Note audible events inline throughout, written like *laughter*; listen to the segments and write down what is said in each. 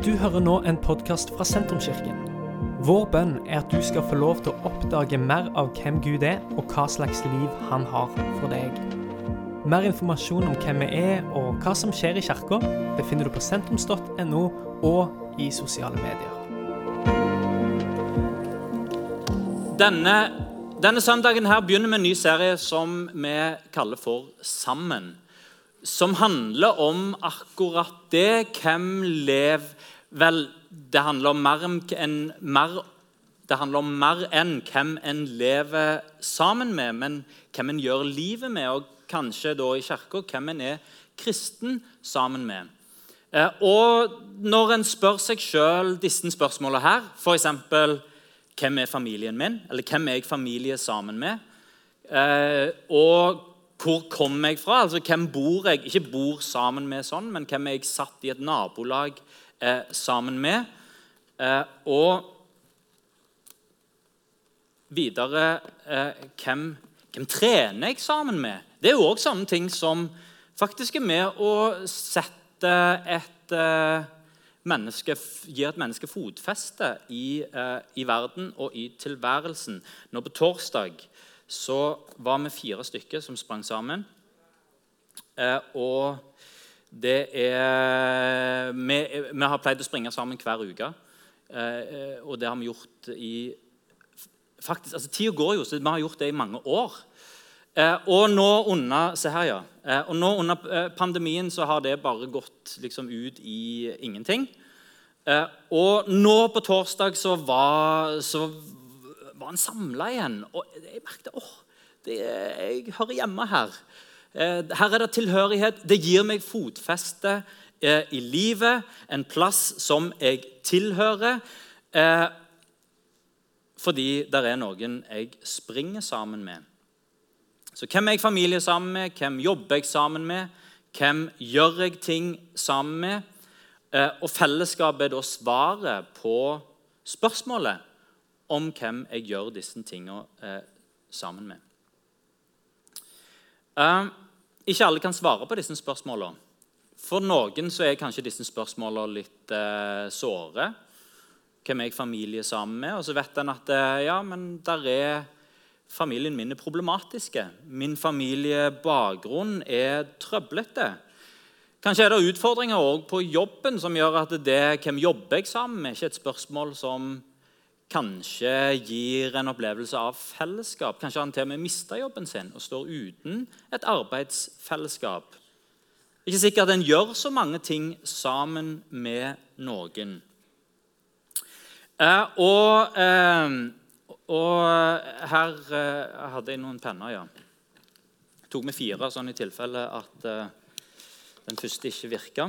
Du hører nå en podkast fra Sentrumskirken. Vår bønn er at du skal få lov til å oppdage mer av hvem Gud er, og hva slags liv han har for deg. Mer informasjon om hvem vi er og hva som skjer i kirka, befinner du på sentrums.no og i sosiale medier. Denne, denne søndagen her begynner vi en ny serie som vi kaller for Sammen. Som handler om akkurat det. Hvem lever Vel, det handler om mer enn mer, det handler om mer enn hvem en lever sammen med, men hvem en gjør livet med, og kanskje da i kirka hvem en er kristen sammen med. Eh, og når en spør seg sjøl disse spørsmålene her, f.eks.: Hvem er familien min? Eller hvem er jeg familie sammen med? Eh, og hvor kommer jeg fra? Altså, Hvem bor jeg ikke bor sammen med sånn, men hvem er jeg satt i et nabolag eh, sammen med? Eh, og videre eh, hvem, hvem, trener jeg sammen med? Det er jo òg sånne ting som faktisk er med å sette et eh, menneske, gir et menneske fotfeste i, eh, i verden og i tilværelsen. Nå på torsdag så var vi fire stykker som sprang sammen. Eh, og det er vi, vi, har pleid å springe sammen hver uke. Eh, og det har vi gjort i faktisk, altså Tida går jo, så vi har gjort det i mange år. Eh, og nå under se her, ja. Eh, og nå under eh, pandemien så har det bare gått liksom ut i ingenting. Eh, og nå på torsdag så var, så han samla igjen. Og jeg merket åh, det, jeg hører hjemme her. Eh, her er det tilhørighet. Det gir meg fotfeste eh, i livet, en plass som jeg tilhører. Eh, fordi det er noen jeg springer sammen med. Så hvem er jeg familie sammen med? Hvem jobber jeg sammen med? Hvem gjør jeg ting sammen med? Og fellesskapet er da svaret på spørsmålet om hvem jeg gjør disse tingene eh, sammen med. Uh, ikke alle kan svare på disse spørsmålene. For noen så er kanskje disse spørsmålene litt eh, såre. Hvem er jeg familie sammen med? Og så vet en at uh, ja, men der er familien min er problematiske. Min familiebakgrunn er trøblete. Kanskje er det utfordringer òg på jobben som gjør at det hvem jobber jeg sammen med, ikke er et spørsmål som kanskje gir en opplevelse av fellesskap. Kanskje han til og med mister jobben sin og står uten et arbeidsfellesskap. Ikke sikkert en gjør så mange ting sammen med noen. Eh, og, eh, og, her eh, hadde jeg noen penner, ja. Jeg tok med fire sånn i tilfelle at den første ikke virka.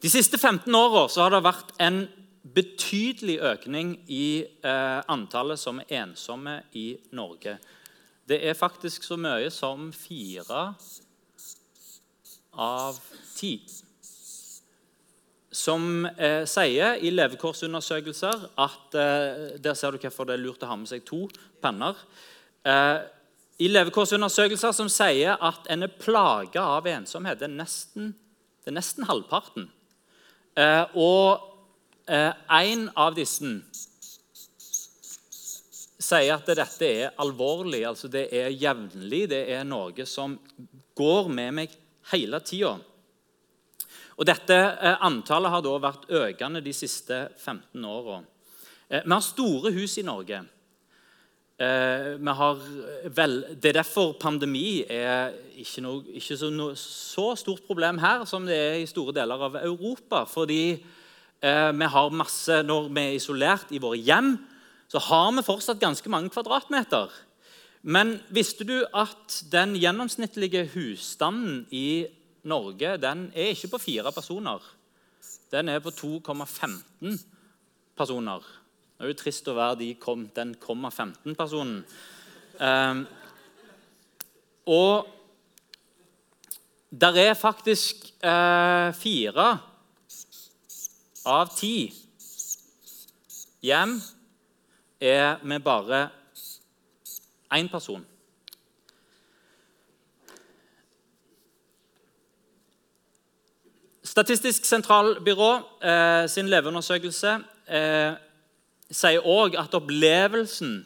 De siste 15 åra har det vært en betydelig økning i eh, antallet som er ensomme i Norge. Det er faktisk så mye som fire av ti. Som eh, sier i levekårsundersøkelser at eh, Der ser du hvorfor det er lurt å ha med seg to penner. Eh, I levekårsundersøkelser som sier at en er plaga av ensomhet. Det er nesten, det er nesten halvparten. Eh, og en av disse sier at dette er alvorlig, altså det er jevnlig. Det er noe som går med meg hele tida. Og dette eh, Antallet har da vært økende de siste 15 åra. Eh, vi har store hus i Norge. Vel, det er derfor pandemi er ikke, noe, ikke så, noe, så, stort problem her som det er i store deler av Europa. fordi Eh, vi har masse, Når vi er isolert i våre hjem, så har vi fortsatt ganske mange kvadratmeter. Men visste du at den gjennomsnittlige husstanden i Norge den er ikke på fire personer? Den er på 2,15 personer. Det er jo trist å være de kom, den 15-personen. Um, og der er faktisk uh, fire av ti hjem er med bare én person. Statistisk sentralbyrå eh, sin leveundersøkelse eh, sier òg at opplevelsen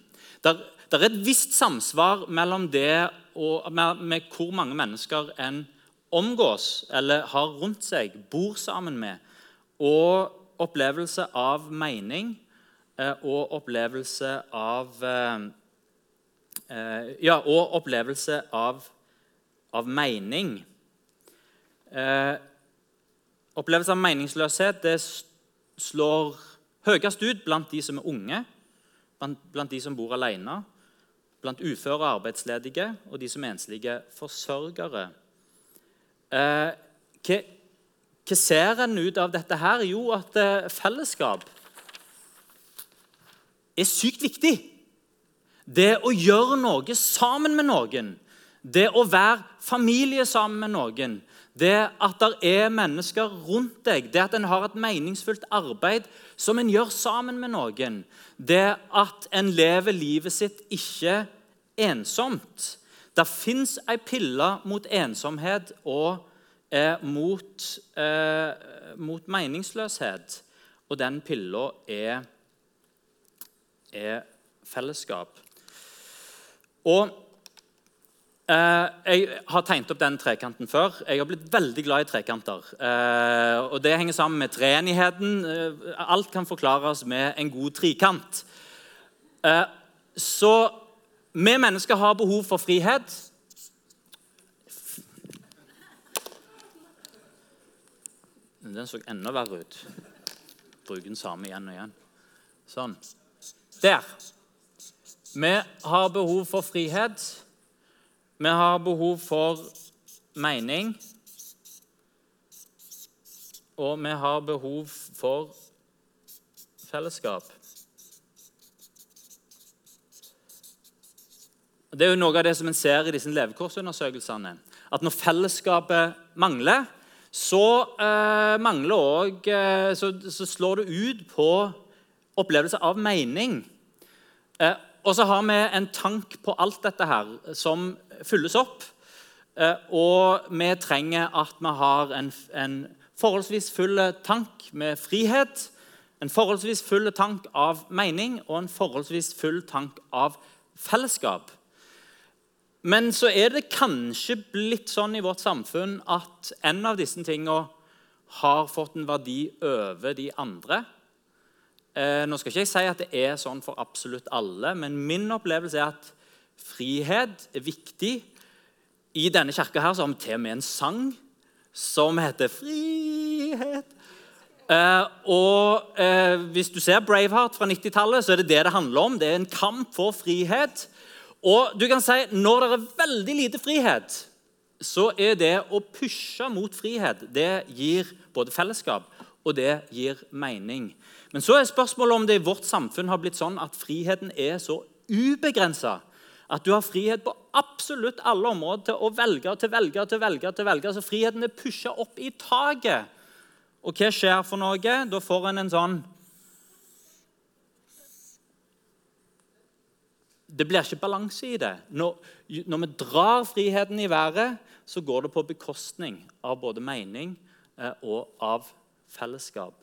der, der, er et visst samsvar mellom det og med, med, hvor mange mennesker en omgås eller har rundt seg, bor sammen med, og opplevelse av mening eh, og opplevelse av eh, eh, Ja, og opplevelse av, av mening. Opplevelse av meningsløshet det slår høyest ut blant de som er unge, blant de som bor alene, blant uføre og arbeidsledige og de som er enslige forsørgere. Eh, hva, hva, ser en ut av dette her? Jo, at eh, fellesskap er sykt viktig. Det å gjøre noe sammen med noen, det å være familie sammen med noen, det at det er mennesker rundt deg, det at en har et meningsfullt arbeid som en gjør sammen med noen, det at en lever livet sitt ikke ensomt. Det fins ei pille mot ensomhet og eh, mot, eh, mot, meningsløshet, og den pilla er, er fellesskap. Og Eh, jeg har tegnet opp den trekanten før. Jeg har blitt veldig glad i trekanter. Eh, og Det henger sammen med treenigheten. Eh, alt kan forklares med en god trikant. Så vi mennesker har behov for frihet. Den så enda verre ut. Bruker den samme igjen og igjen. Sånn. Der. Vi har behov for frihet. Vi har behov for mening. Og vi har behov for fellesskap. Det er jo noe av det som en ser i disse levekårsundersøkelsene. At når fellesskapet mangler, så, eh, også, eh, så, så, slår det ut på opplevelse av mening. Eh, og så har vi en tank på alt dette her som fylles opp. Og vi trenger at vi har en, en forholdsvis full tank med frihet, en forholdsvis full tank av mening og en forholdsvis full tank av fellesskap. Men så er det kanskje blitt sånn i vårt samfunn at en av disse tingene har fått en verdi over de andre. Eh, nå skal ikke jeg si at det er sånn for absolutt alle, men min opplevelse er at frihet er viktig. I denne kirka her så har vi til og med en sang som heter 'Frihet'. Eh, og eh, Hvis du ser Braveheart fra 90-tallet, så er det det det handler om. Det er en kamp for frihet. Og du kan si når det er veldig lite frihet, så er det å pushe mot frihet Det gir både fellesskap og det gir mening. Men så er spørsmålet om det i vårt samfunn har blitt sånn at friheten er så ubegrensa at du har frihet på absolutt alle områder til å velge og til velge til velge. til velge. Så friheten er pusha opp i taket. Og hva skjer for noe? Da får en en sånn Det blir ikke balanse i det. Når, når vi drar friheten i været, så går det på bekostning av både mening eh, og av fellesskap.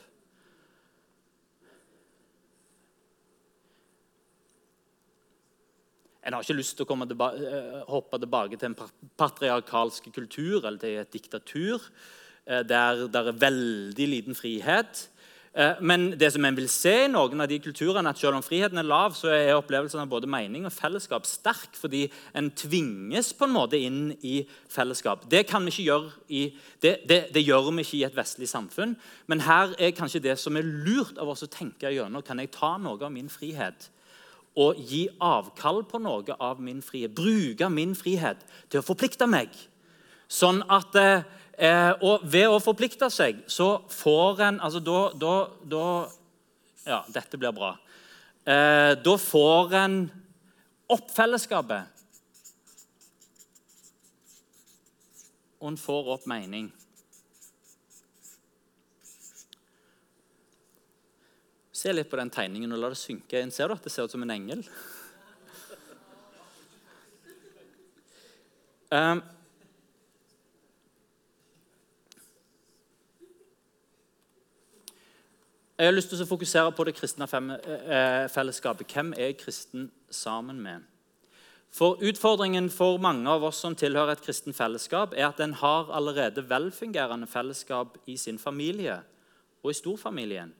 En har ikke lyst til å tilbake, eh, hoppe tilbake til en patriarkalsk kultur eller til et diktatur eh, der det er veldig liten frihet. Eh, men det som en vil se i noen av de kulturene, at selv om friheten er lav, så er opplevelsen av både mening og fellesskap sterk, fordi en tvinges på en måte inn i fellesskap. Det i, det, det, det gjør vi ikke i et vestlig samfunn. Men her er kanskje det som er lurt av oss å tenke gjennom. Kan jeg ta noe av min frihet? og gi avkall på noe av min frihet. Bruke min frihet til å forplikte meg. Sånn at eh, Og ved å forplikte seg så får en altså da, da, da Ja, dette blir bra. Eh, da får en opp fellesskapet. Og en får opp mening. Se litt på den tegningen og la det synke inn. Ser du at det ser ut som en engel? Um, *laughs* Jeg har lyst til å fokusere på det kristne eh, fellesskapet. Hvem er kristen sammen med? For Utfordringen for mange av oss som tilhører et kristen fellesskap, er at en har allerede velfungerende fellesskap i sin familie og i storfamilien.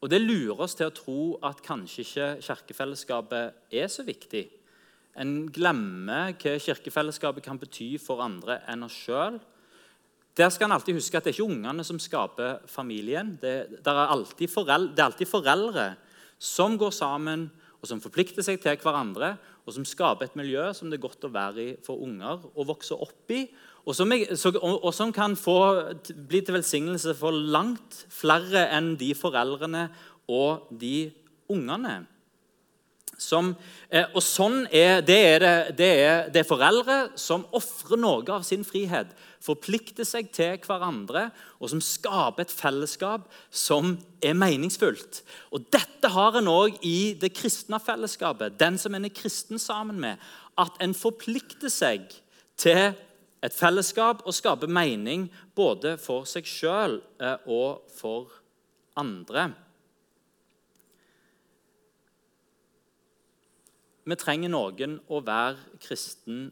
Og Det lurer oss til å tro at kanskje ikke kirkefellesskapet er så viktig. En glemmer hva kirkefellesskapet kan bety for andre enn oss sjøl. Der skal en alltid huske at det er ikke ungene som skaper familien. Det, er, alltid foreldre, det er alltid foreldre som går sammen og som forplikter seg til hverandre, og som skaper et miljø som det er godt å være i for unger å vokse opp i, og som, jeg, og som kan få, bli til velsignelse for langt flere enn de foreldrene og de ungene. Som, eh, og sånn er det, er det, det, er, det foreldre som ofrer noe av sin frihet, forplikter seg til hverandre, og som skaper et fellesskap som er meningsfullt. Og Dette har en òg i det kristne fellesskapet, den som en er kristen sammen med. At en forplikter seg til et fellesskap og skaper mening både for seg sjøl eh, og for andre. Vi trenger noen å være kristen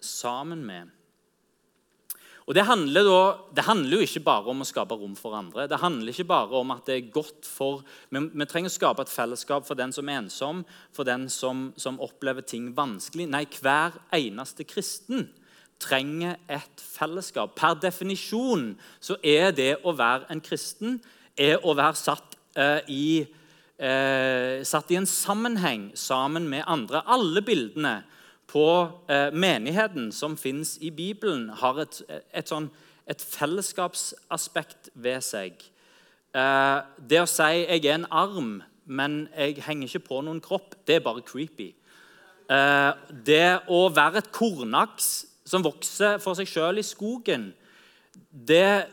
sammen med. Og det handler, da, det handler, jo ikke bare om å skape rom for andre. Det handler ikke bare om at det er godt for Vi, vi trenger å skape et fellesskap for den som er ensom, for den som, som opplever ting vanskelig. Nei, hver eneste kristen trenger et fellesskap. Per definisjon så er det å være en kristen er å være satt eh, i eh, satt i en sammenheng sammen med andre. Alle bildene på eh, menigheten som fins i Bibelen, har et, et, sånn, et fellesskapsaspekt ved seg. Eh, det å si 'jeg er en arm, men jeg henger ikke på noen kropp', det er bare creepy. Eh, det å være et kornaks som vokser for seg sjøl i skogen, det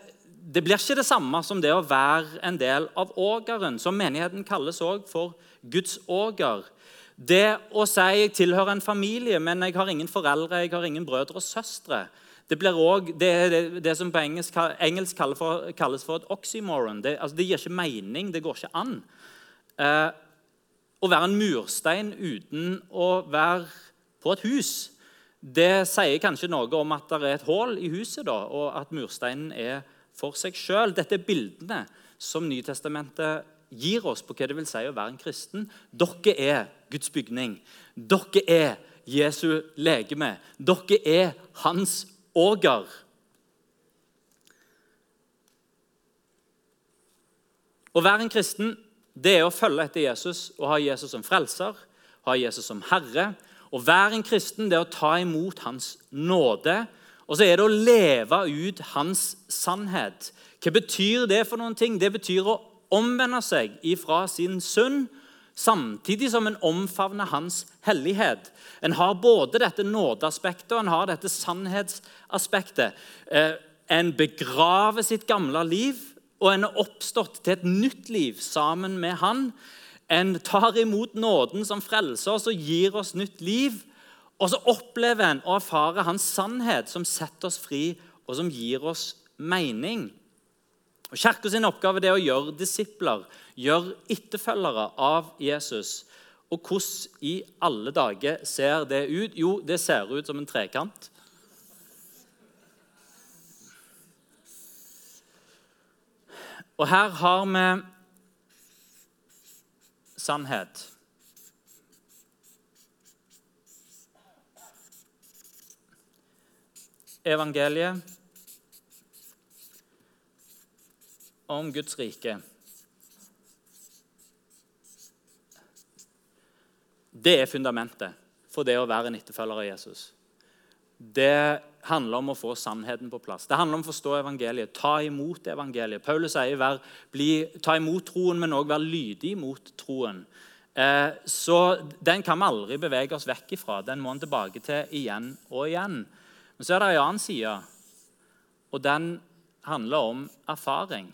det blir ikke det samme som det å være en del av ågeren, som menigheten kalles også for Guds åger. Det å si jeg tilhører en familie, men jeg har ingen foreldre, jeg har ingen brødre og søstre. Det, blir også, det det, det, som på engelsk, engelsk kalles, for, kalles for, et oxymoron. Det, altså, det, gir ikke mening. Det går ikke an. Eh, å være en murstein uten å være på et hus, det sier kanskje noe om at det er et hull i huset, da, og at mursteinen er for seg sjøl. Dette er bildene som Nytestamentet gir oss på hva det vil si å være en kristen. Dere er Guds bygning. Dere er Jesu legeme. Dere er hans åger. Å være en kristen det er å følge etter Jesus og ha Jesus som frelser, ha Jesus som herre. Å være en kristen det er å ta imot hans nåde og så er det å leve ut hans sannhet. Hva betyr det for noen ting? Det betyr å omvende seg ifra sin synd, samtidig som en omfavner hans hellighet. En har både dette nådeaspektet og en har dette sannhetsaspektet. Eh, en begraver sitt gamle liv, og en er oppstått til et nytt liv sammen med han. En tar imot nåden som frelser oss og gir oss nytt liv. Og så opplever en og erfarer hans sannhet, som setter oss fri, og som gir oss mening. Og Kirka sin oppgave er å gjøre disipler, gjøre etterfølgere av Jesus. Og hvordan i alle dager ser det ut? Jo, det ser ut som en trekant. Og her har vi sannhet. Evangeliet om Guds rike. Det er fundamentet for det å være en etterfølger av Jesus. Det handler om å få sannheten på plass. Det handler om å forstå evangeliet, ta imot evangeliet. Paulus sier vær, bli, ta imot troen, men òg være lydig mot troen. Eh, så den kan vi aldri bevege oss vekk ifra. Den må en tilbake til igjen og igjen. Men så er det en annen side, og den handler om erfaring.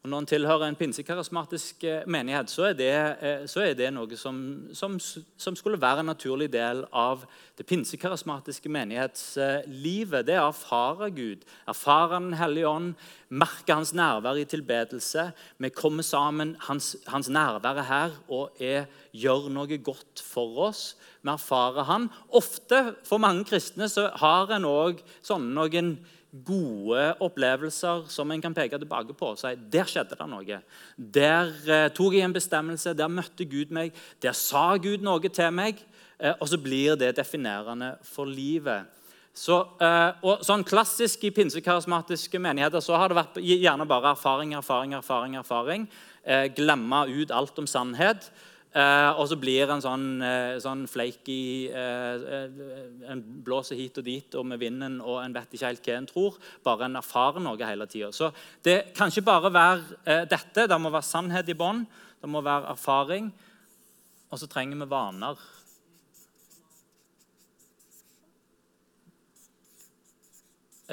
Og Når en tilhører en pinsekarismatisk eh, menighet, så er det, eh, så er det noe som, som, som, skulle være en naturlig del av det pinsekarismatiske menighetslivet. Det er å erfare Gud, erfare Den hellige ånd, merke Hans nærvær i tilbedelse. Vi kommer sammen, Hans, hans nærvær er her og er, gjør noe godt for oss. Vi erfarer Han. Ofte, for mange kristne, så har en òg sånne noen gode opplevelser som en kan peke tilbake på og si der skjedde det noe. Der eh, tok jeg en bestemmelse, der møtte Gud meg, der sa Gud noe til meg. Eh, og så blir det definerende for livet. Så, eh, og sånn Klassisk i pinsekarismatiske menigheter så har det vært gjerne bare erfaring, erfaring, erfaring. erfaring. Eh, glemme ut alt om sannhet. Uh, og så blir en sånn, uh, sånn flaky eh, En blåser hit og dit og med vinden, og en vet ikke helt hva en tror. Bare en erfarer noe hele tida. Så det kan ikke bare være dette. Det må være sannhet i bånn. Det må være erfaring. Og så trenger vi vaner.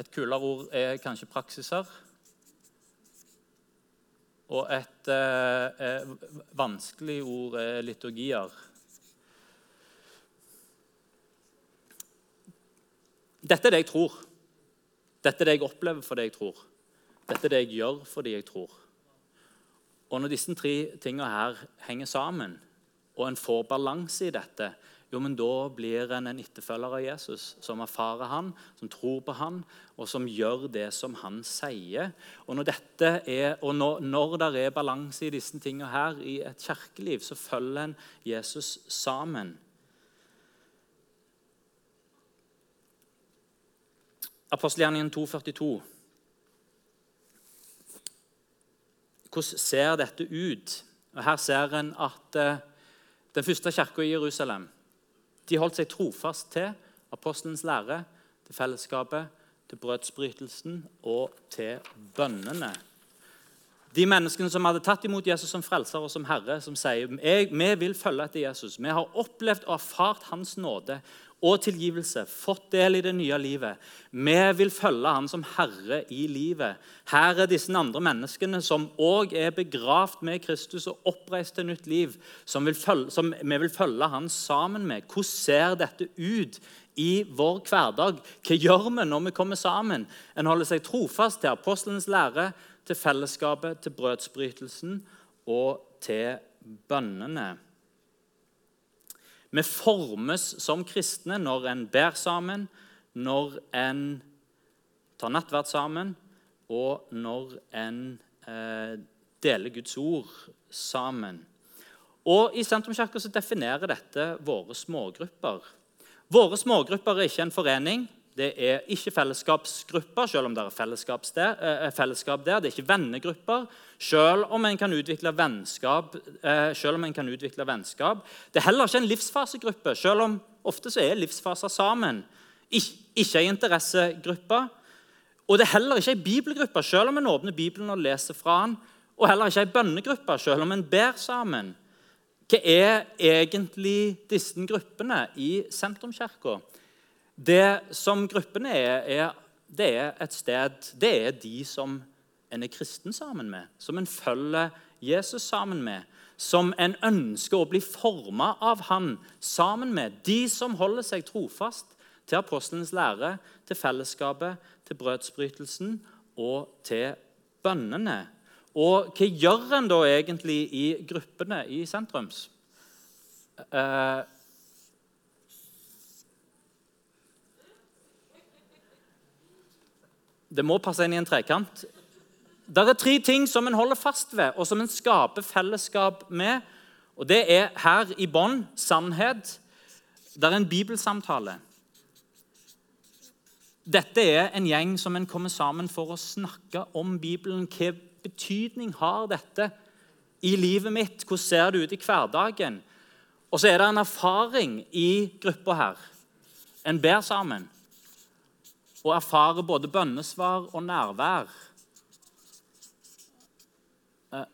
Et kulere ord er kanskje praksiser og et eh, eh, vanskelig ord er liturgier. Dette er det jeg tror. Dette er det jeg opplever fordi jeg tror. Dette er det jeg gjør fordi jeg tror. Og Når disse tre tingene her henger sammen, og en får balanse i dette, jo, men da blir en en etterfølger av Jesus, som erfarer han, som tror på han, og som gjør det som han sier. Og når, er, og når, når det er balanse i disse tingene her i et kirkeliv, så følger en Jesus sammen. Apostelgjerningen 2,42. Hvordan ser dette ut? Og Her ser en at uh, den første kirka i Jerusalem de holdt seg trofast til apostelens lære, til fellesskapet, til brødsbrytelsen og til bønnene. De menneskene som hadde tatt imot Jesus som frelser og som herre, som sier vi vil følge etter Jesus. Vi har opplevd og erfart hans nåde og tilgivelse, fått del i det nye livet. Vi vil følge han som herre i livet. Her er disse andre menneskene som òg er begravd med Kristus og oppreist til nytt liv, som, vi vil følge han sammen med. Hvordan ser dette ut i vår hverdag? Hva gjør vi når vi kommer sammen? En holder seg trofast til apostelens lære, til fellesskapet, til brødsbrytelsen og til bønnene. Vi formes som kristne når en ber sammen, når en tar nattverd sammen, og når en eh, deler Guds ord sammen. Og I Sentrumskirka definerer dette våre smågrupper. Våre smågrupper er ikke en forening. Det er ikke fellesskapsgrupper, selv om det er der. Eh, fellesskap der. Det er ikke vennegrupper, selv om en kan utvikle vennskap. Eh, selv om en kan utvikle vennskap. Det er heller ikke en livsfasegruppe, selv om ofte så er livsfaser sammen. Ikke en interessegruppe. Og det er heller ikke en bibelgruppe, selv om en åpner Bibelen og leser fra den. Og heller ikke en bønnegruppe, selv om en ber sammen. Hva er egentlig disse gruppene i sentrumskirka? Det som gruppene er, er, det er et sted Det er de som en er kristen sammen med, som en følger Jesus sammen med, som en ønsker å bli forma av han sammen med. De som holder seg trofast til apostelens lære, til fellesskapet, til brødsbrytelsen og til bønnene. Og hva gjør en da egentlig i gruppene i sentrums? Uh, Det må passe inn i en trekant. Det er tre ting som en holder fast ved, og som en skaper fellesskap med. Og Det er her i bånn sannhet. Det er en bibelsamtale. Dette er en gjeng som en kommer sammen for å snakke om Bibelen. Hva betydning har dette i livet mitt? Hvordan ser det ut i hverdagen? Og så er det en erfaring i gruppa her. En ber sammen og erfare både bønnesvar og nærvær. Eh,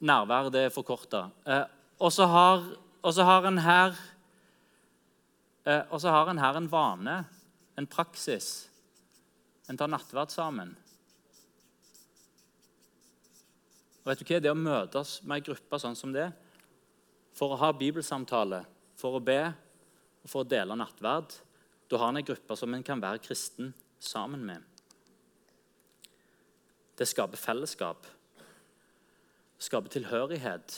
nærvær det er forkorta. Eh, og så har, har en her eh, Og så har en her en vane, en praksis. En tar nattverd sammen. Og vet du hva? Det å møtes med ei gruppe sånn som det, for å ha bibelsamtale, for å be og for å dele nattverd, da har en ei gruppe som en kan være kristen sammen med. Det skaper fellesskap, det skaper tilhørighet.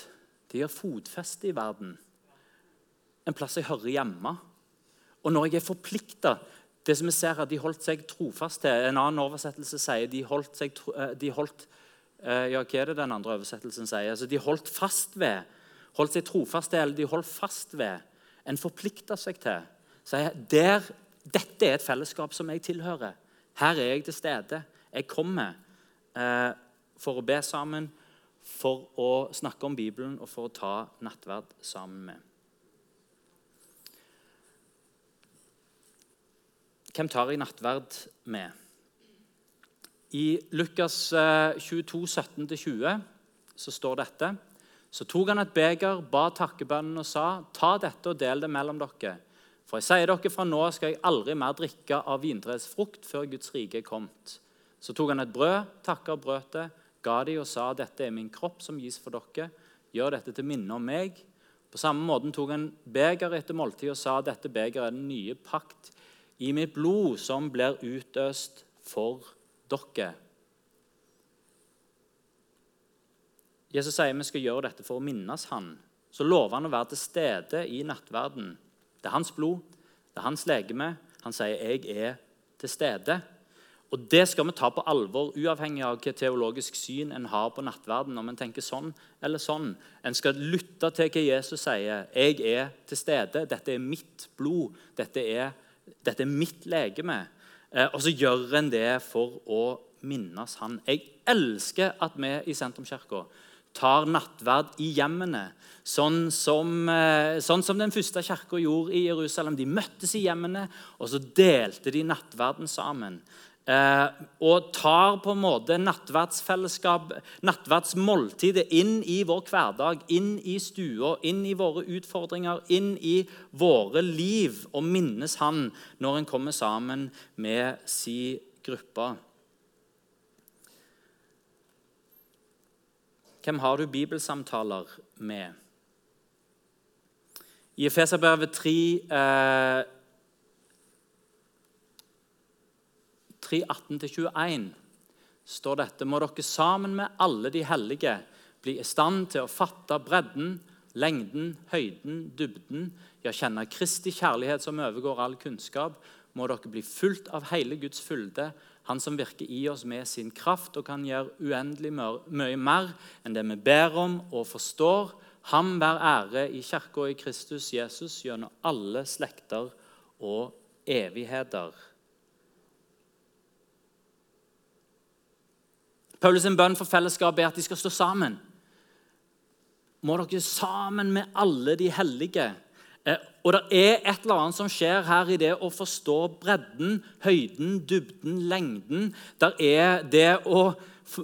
Det gir fotfeste i verden. En plass jeg hører hjemme. Og når jeg er forplikta det som vi ser her, De holdt seg trofast til. En annen oversettelse sier de holdt seg eh, de holdt, eh, Ja, hva er det den andre oversettelsen sier? Altså, de holdt fast ved. Holdt seg trofast til, eller de holdt fast ved. En forplikta seg til. Sier, der, dette er et fellesskap som jeg tilhører. Her er jeg til stede. Jeg kommer eh, for å be sammen, for å snakke om Bibelen og for å ta nattverd sammen med. Hvem tar jeg nattverd med? I Lukas 22, eh, 17-20 så står dette. Så tok han et beger, ba takkebønnen og sa.: Ta dette og del det mellom dere. For jeg sier dere, fra nå skal jeg aldri mer drikke av vintreets frukt før Guds rike er kommet. Så tok han et brød, takka og brøt det, ga de og sa, dette er min kropp som gis for dere. Gjør dette til minne om meg. På samme måte tok han beger etter måltid og sa, dette begeret er den nye pakt i mitt blod som blir utøst for dere. Jesus sier vi skal gjøre dette for å minnes han. Så lover han å være til stede i nattverden. Det er hans blod, det er hans legeme. Han sier 'jeg er til stede'. Og Det skal vi ta på alvor, uavhengig av hva teologisk syn en har på nattverden. om en tenker sånn eller sånn. En skal lytte til hva Jesus sier. 'Jeg er til stede. Dette er mitt blod. Dette er dette er mitt legeme. Eh, og så gjør en det for å minnes han. Jeg elsker at vi i Sentrumskirka tar nattverd i hjemmene. Sånn som, eh, sånn som den første kirka gjorde i Jerusalem. De møttes i hjemmene, og så delte de nattverden sammen. Eh, og tar på en måte nattverdsfellesskap, nattverdsmåltidet, inn i vår hverdag, inn i stua, inn i våre utfordringer, inn i våre liv, og minnes Han når en kommer sammen med si gruppe. Hvem har du bibelsamtaler med? I Efeserbrevet 3 eh, 3, 18-21 står dette Må dere sammen med alle de hellige bli i stand til å fatte bredden, lengden, høyden, dybden, ja, kjenne Kristi kjærlighet som overgår all kunnskap. Må dere bli fulgt av hele Guds fylde, Han som virker i oss med sin kraft og kan gjøre uendelig mye mer enn det vi ber om og forstår. Ham vær ære i kirka og i Kristus Jesus gjennom alle slekter og evigheter. Paulus' bønn for fellesskapet er at de skal stå sammen. Må dere sammen med alle de hellige. Og det er et eller annet som skjer her i det å forstå bredden, høyden, dybden, lengden. Der er det å,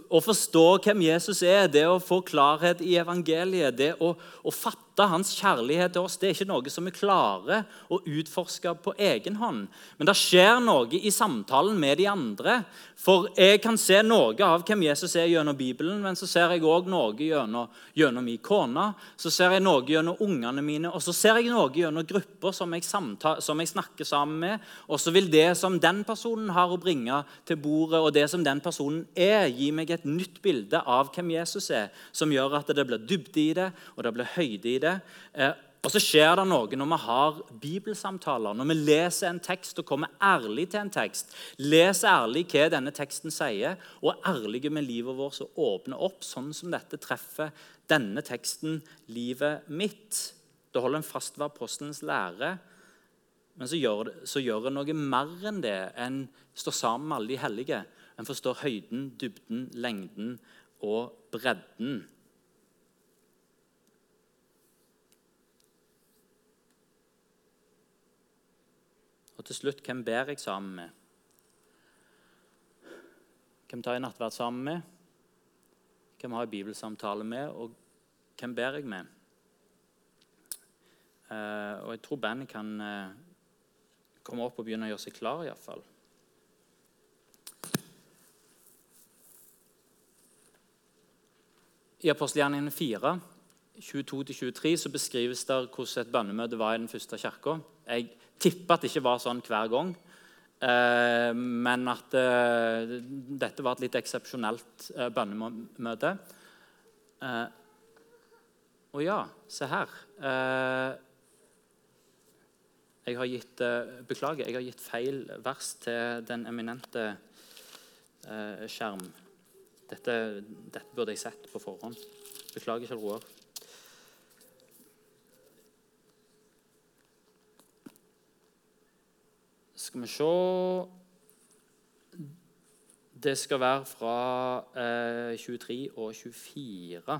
å forstå hvem Jesus er, det å få klarhet i evangeliet, det å, å fatte fatte hans kjærlighet til oss. Det er ikke noe som vi klarer å utforske på egen hånd. Men det skjer noe i samtalen med de andre. For jeg kan se noe av hvem Jesus er gjennom Bibelen, men så ser jeg òg noe gjennom, gjennom min kone. Så ser jeg noe gjennom ungene mine, og så ser jeg noe gjennom grupper som som jeg snakker sammen med. Og så vil det som den personen har å bringe til bordet, og det som den personen er, gi meg et nytt bilde av hvem Jesus er, som gjør at det blir dybde i det, og det blir høyde i det. Eh, og så skjer det noe når vi har bibelsamtaler, når vi leser en tekst og kommer ærlig til en tekst. Leser ærlig hva denne teksten sier, og er ærlige med livet vårt og åpner opp, sånn som dette treffer denne teksten livet mitt. Det holder en fast ved apostelens lære. Men så gjør, så gjør det noe mer enn det. En står sammen med alle de hellige. En forstår høyden, dybden, lengden og bredden. Og til slutt hvem ber jeg sammen med? Hvem tar jeg nattverd sammen med? Hvem har jeg bibelsamtale med? Og hvem ber jeg med? Uh, og jeg tror bandet kan uh, komme opp og begynne å gjøre seg klar, iallfall. I apostelgjerningene 4, 22-23, så beskrives det hvordan et bønnemøte var i den første kirka. Jeg tipper at det ikke var sånn hver gang, eh, men at eh, dette var et litt eksepsjonelt eh, bønnemøte. Og ja, se her. Jeg har gitt, beklager, jeg har gitt feil vers til den eminente skjerm. Dette, dette, burde jeg sett på forhånd. Beklager, Kjell Roar. Skal vi se Det skal være fra eh, 23 og 24.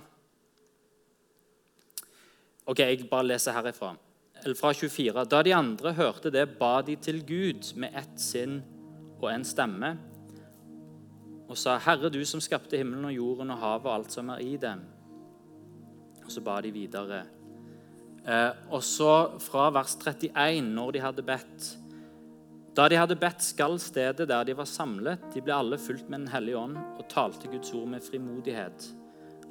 Ok, Jeg bare leser herifra eller fra 24. Da de andre hørte det, ba de til Gud med ett sinn og en stemme og sa, 'Herre, du som skapte himmelen og jorden og havet og alt som er i dem.' Og så ba de videre. Eh, og så fra vers 31, når de hadde bedt Da de hadde bedt, skal stedet der de var samlet, de ble alle fulgt med Den hellige ånd og talte Guds ord med frimodighet.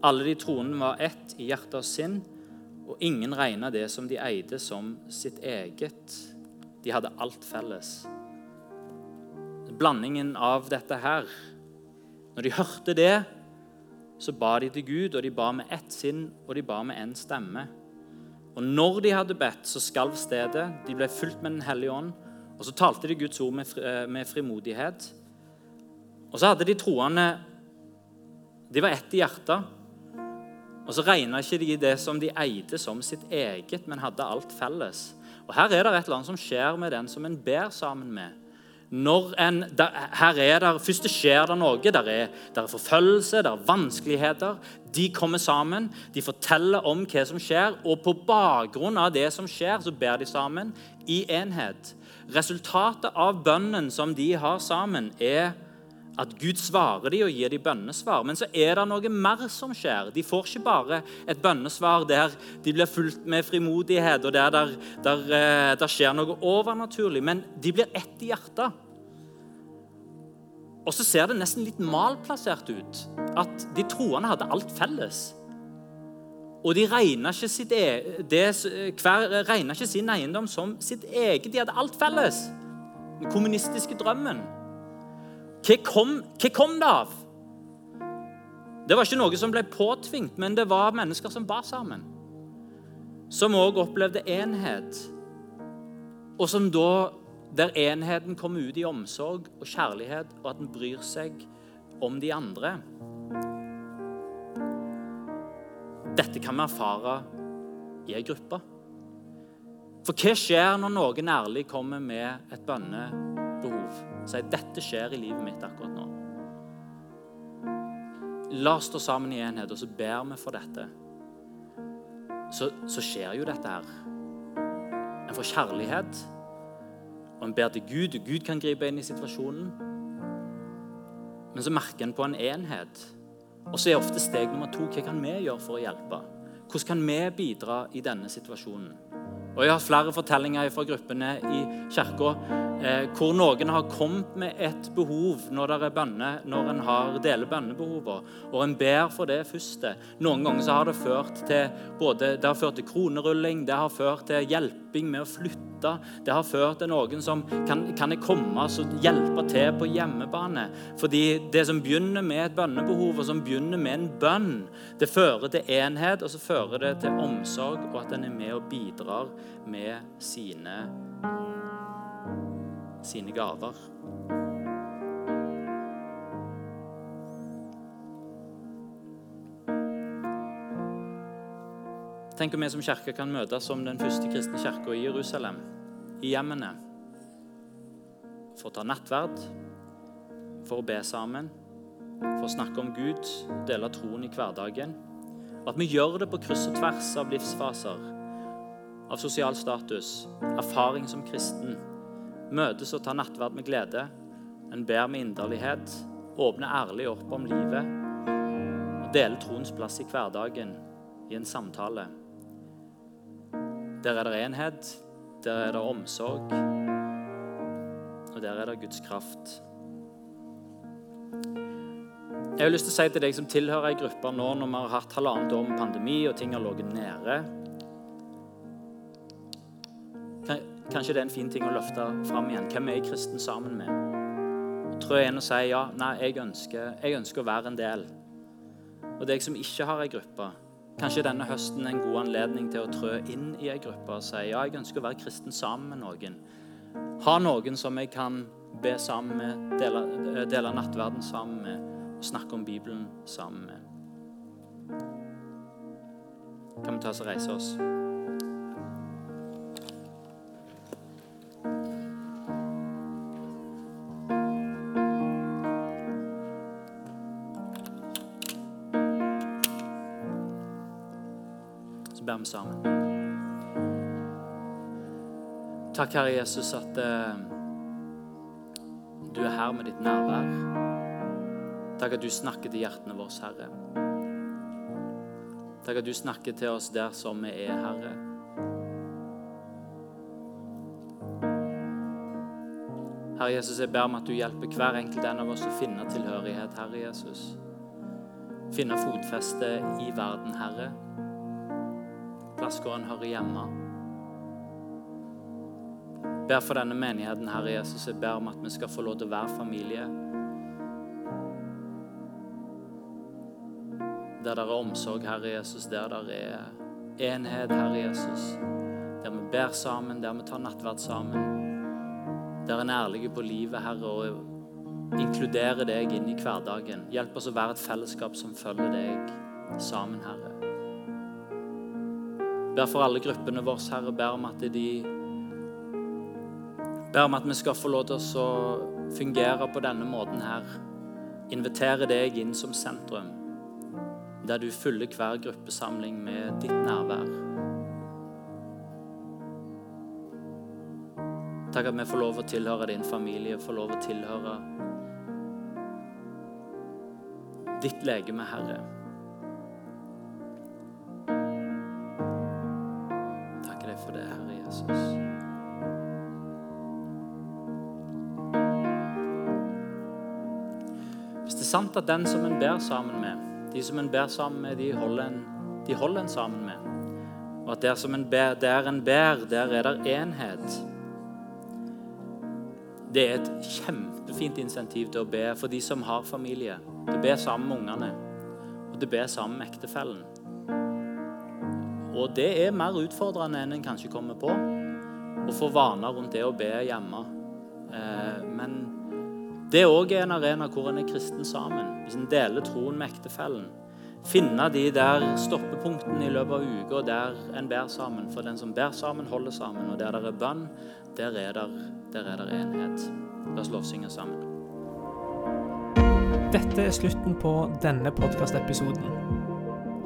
Alle de troende var ett i hjerte og sinn og ingen regna det som de eide, som sitt eget. De hadde alt felles. Blandingen av dette her Når de hørte det, så ba de til Gud, og de ba med ett sinn, og de ba med én stemme. Og når de hadde bedt, så skalv stedet. De ble fulgt med Den hellige ånd. Og så talte de Guds ord med, eh, med frimodighet. Og så hadde de troende De var ett i hjertet. Og så regna ikke de det som de eide, som sitt eget, men hadde alt felles. Og Her er det et eller annet som skjer med den som en ber sammen med. En, der, her er der, Først skjer det noe. Der er, der er forfølgelse, der er vanskeligheter. De kommer sammen, de forteller om hva som skjer, og på bakgrunn av det som skjer, så ber de sammen i enhet. Resultatet av bønnen som de har sammen, er at Gud svarer dem og gir dem bønnesvar. Men så er det noe mer som skjer. De får ikke bare et bønnesvar der de blir fulgt med frimodighet, og der, der, der, eh, skjer noe overnaturlig, men de blir ett i hjertet. Og så ser det nesten litt malplassert ut at de troende hadde alt felles. Og de regna ikke, sitt e det, ikke sin eiendom som sitt eget. De hadde alt felles. Den kommunistiske drømmen. Hva kom, hva kom det av? Det var ikke noe som ble påtvingt, men det var mennesker som ba sammen. Som òg opplevde enhet, og som da, der enheten kom ut i omsorg og kjærlighet, og at en bryr seg om de andre. Dette kan vi erfare i ei gruppe. For hva skjer når noen ærlig kommer med et bønnebehov? sier dette skjer i livet mitt akkurat nå. La oss stå sammen i enhet, og så ber vi for dette. Så, så skjer jo dette her. En får kjærlighet, og en ber til Gud, og Gud kan gripe inn i situasjonen. Men så merker en på en enhet. Og så er ofte steg nummer to hva kan vi gjøre for å hjelpe? Hvordan kan vi bidra i denne situasjonen? Og Jeg har flere fortellinger fra gruppene i kirka eh, hvor noen har kommet med et behov når, det er bønne, når en har deler bønnebehovet, og en ber for det første. Noen ganger så har det ført til både, det har ført til kronerulling, det har ført til hjelping med å flytte. Det har ført til noen som kan, kan jeg komme og hjelpe til på hjemmebane. Fordi det som begynner med et bønnebehov, og som begynner med en bønn, det fører til enhet, og så fører det til omsorg, og at en er med og bidrar med sine sine gaver. Tenk om vi som kirke kan møtes som den første kristne kirka i Jerusalem, i hjemmene, for å ta nattverd, for å be sammen, for å snakke om Gud, dele troen i hverdagen. Og at vi gjør det på kryss og tvers av livsfaser, av sosial status, erfaring som kristen møtes og tar nattverd med glede. En ber med inderlighet, åpner ærlig opp om livet og deler troens plass i hverdagen i en samtale. Der er det enhet, der er det omsorg, og der er det Guds kraft. Jeg har lyst til å si til deg som tilhører ei gruppe nå når vi har hatt halvannet år med pandemi og ting har ligget nede Kanskje det er en fin ting å løfte fram igjen. Hvem er jeg kristen sammen med? Trø inn og si ja, nei, jeg ønsker, jeg ønsker å være en del. Og deg som ikke har ei gruppe, kanskje denne høsten er en god anledning til å trø inn i ei gruppe og si ja, jeg ønsker å være kristen sammen med noen. Ha noen som jeg kan be sammen med, dele, dele nattverden sammen med og snakke om Bibelen sammen med. Kan vi ta oss og reise oss? Takk, Herre Jesus, at uh, du er her med ditt nærvær. Takk at du snakker til hjertene våre, Herre. Takk at du snakker til oss der som vi er, Herre. Herre Jesus, jeg ber om at du hjelper hver enkelt en av oss å finne tilhørighet, Herre Jesus. Finne fotfeste i verden, Herre. Plass hvor han hører hjemme. Ber for denne menigheten, Herre Jesus. Jeg ber om at vi skal få lov til å være familie. Der det er omsorg, Herre Jesus. Der det er enhet, Herre Jesus. Der vi ber sammen, der vi tar nattverd sammen. Der en er ærlige på livet, Herre, og inkluderer deg inn i hverdagen. Hjelp oss å være et fellesskap som følger deg sammen, Herre. Ber for alle gruppene våre, Herre. Ber om at de Ber om at vi skal få lov til å fungere på denne måten her. Invitere deg inn som sentrum, der du fyller hver gruppesamling med ditt nærvær. Takk at vi får lov å tilhøre din familie, får lov å tilhøre ditt legeme, Herre. Sant at den som en ber sammen med, de som en ber sammen med, de holder en, de holder en sammen med, og at der, som en ber, der en ber, der er der enhet Det er et kjempefint insentiv til å be for de som har familie. Til å be sammen med ungene, og til å be sammen med ektefellen. Og det er mer utfordrende enn en kanskje kommer på, å få vaner rundt det å be hjemme. Eh, men det er òg en arena hvor en er kristen sammen. Hvis en deler troen med ektefellen. Finne de der stoppepunktene i løpet av uka der en ber sammen. For den som ber sammen, holder sammen. Og der det er bønn, der er der, der er der enhet. La oss lovsynge sammen. Dette er slutten på denne podkastepisoden.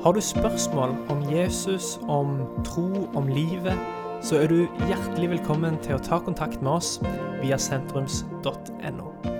Har du spørsmål om Jesus, om tro, om livet, så er du hjertelig velkommen til å ta kontakt med oss via sentrums.no.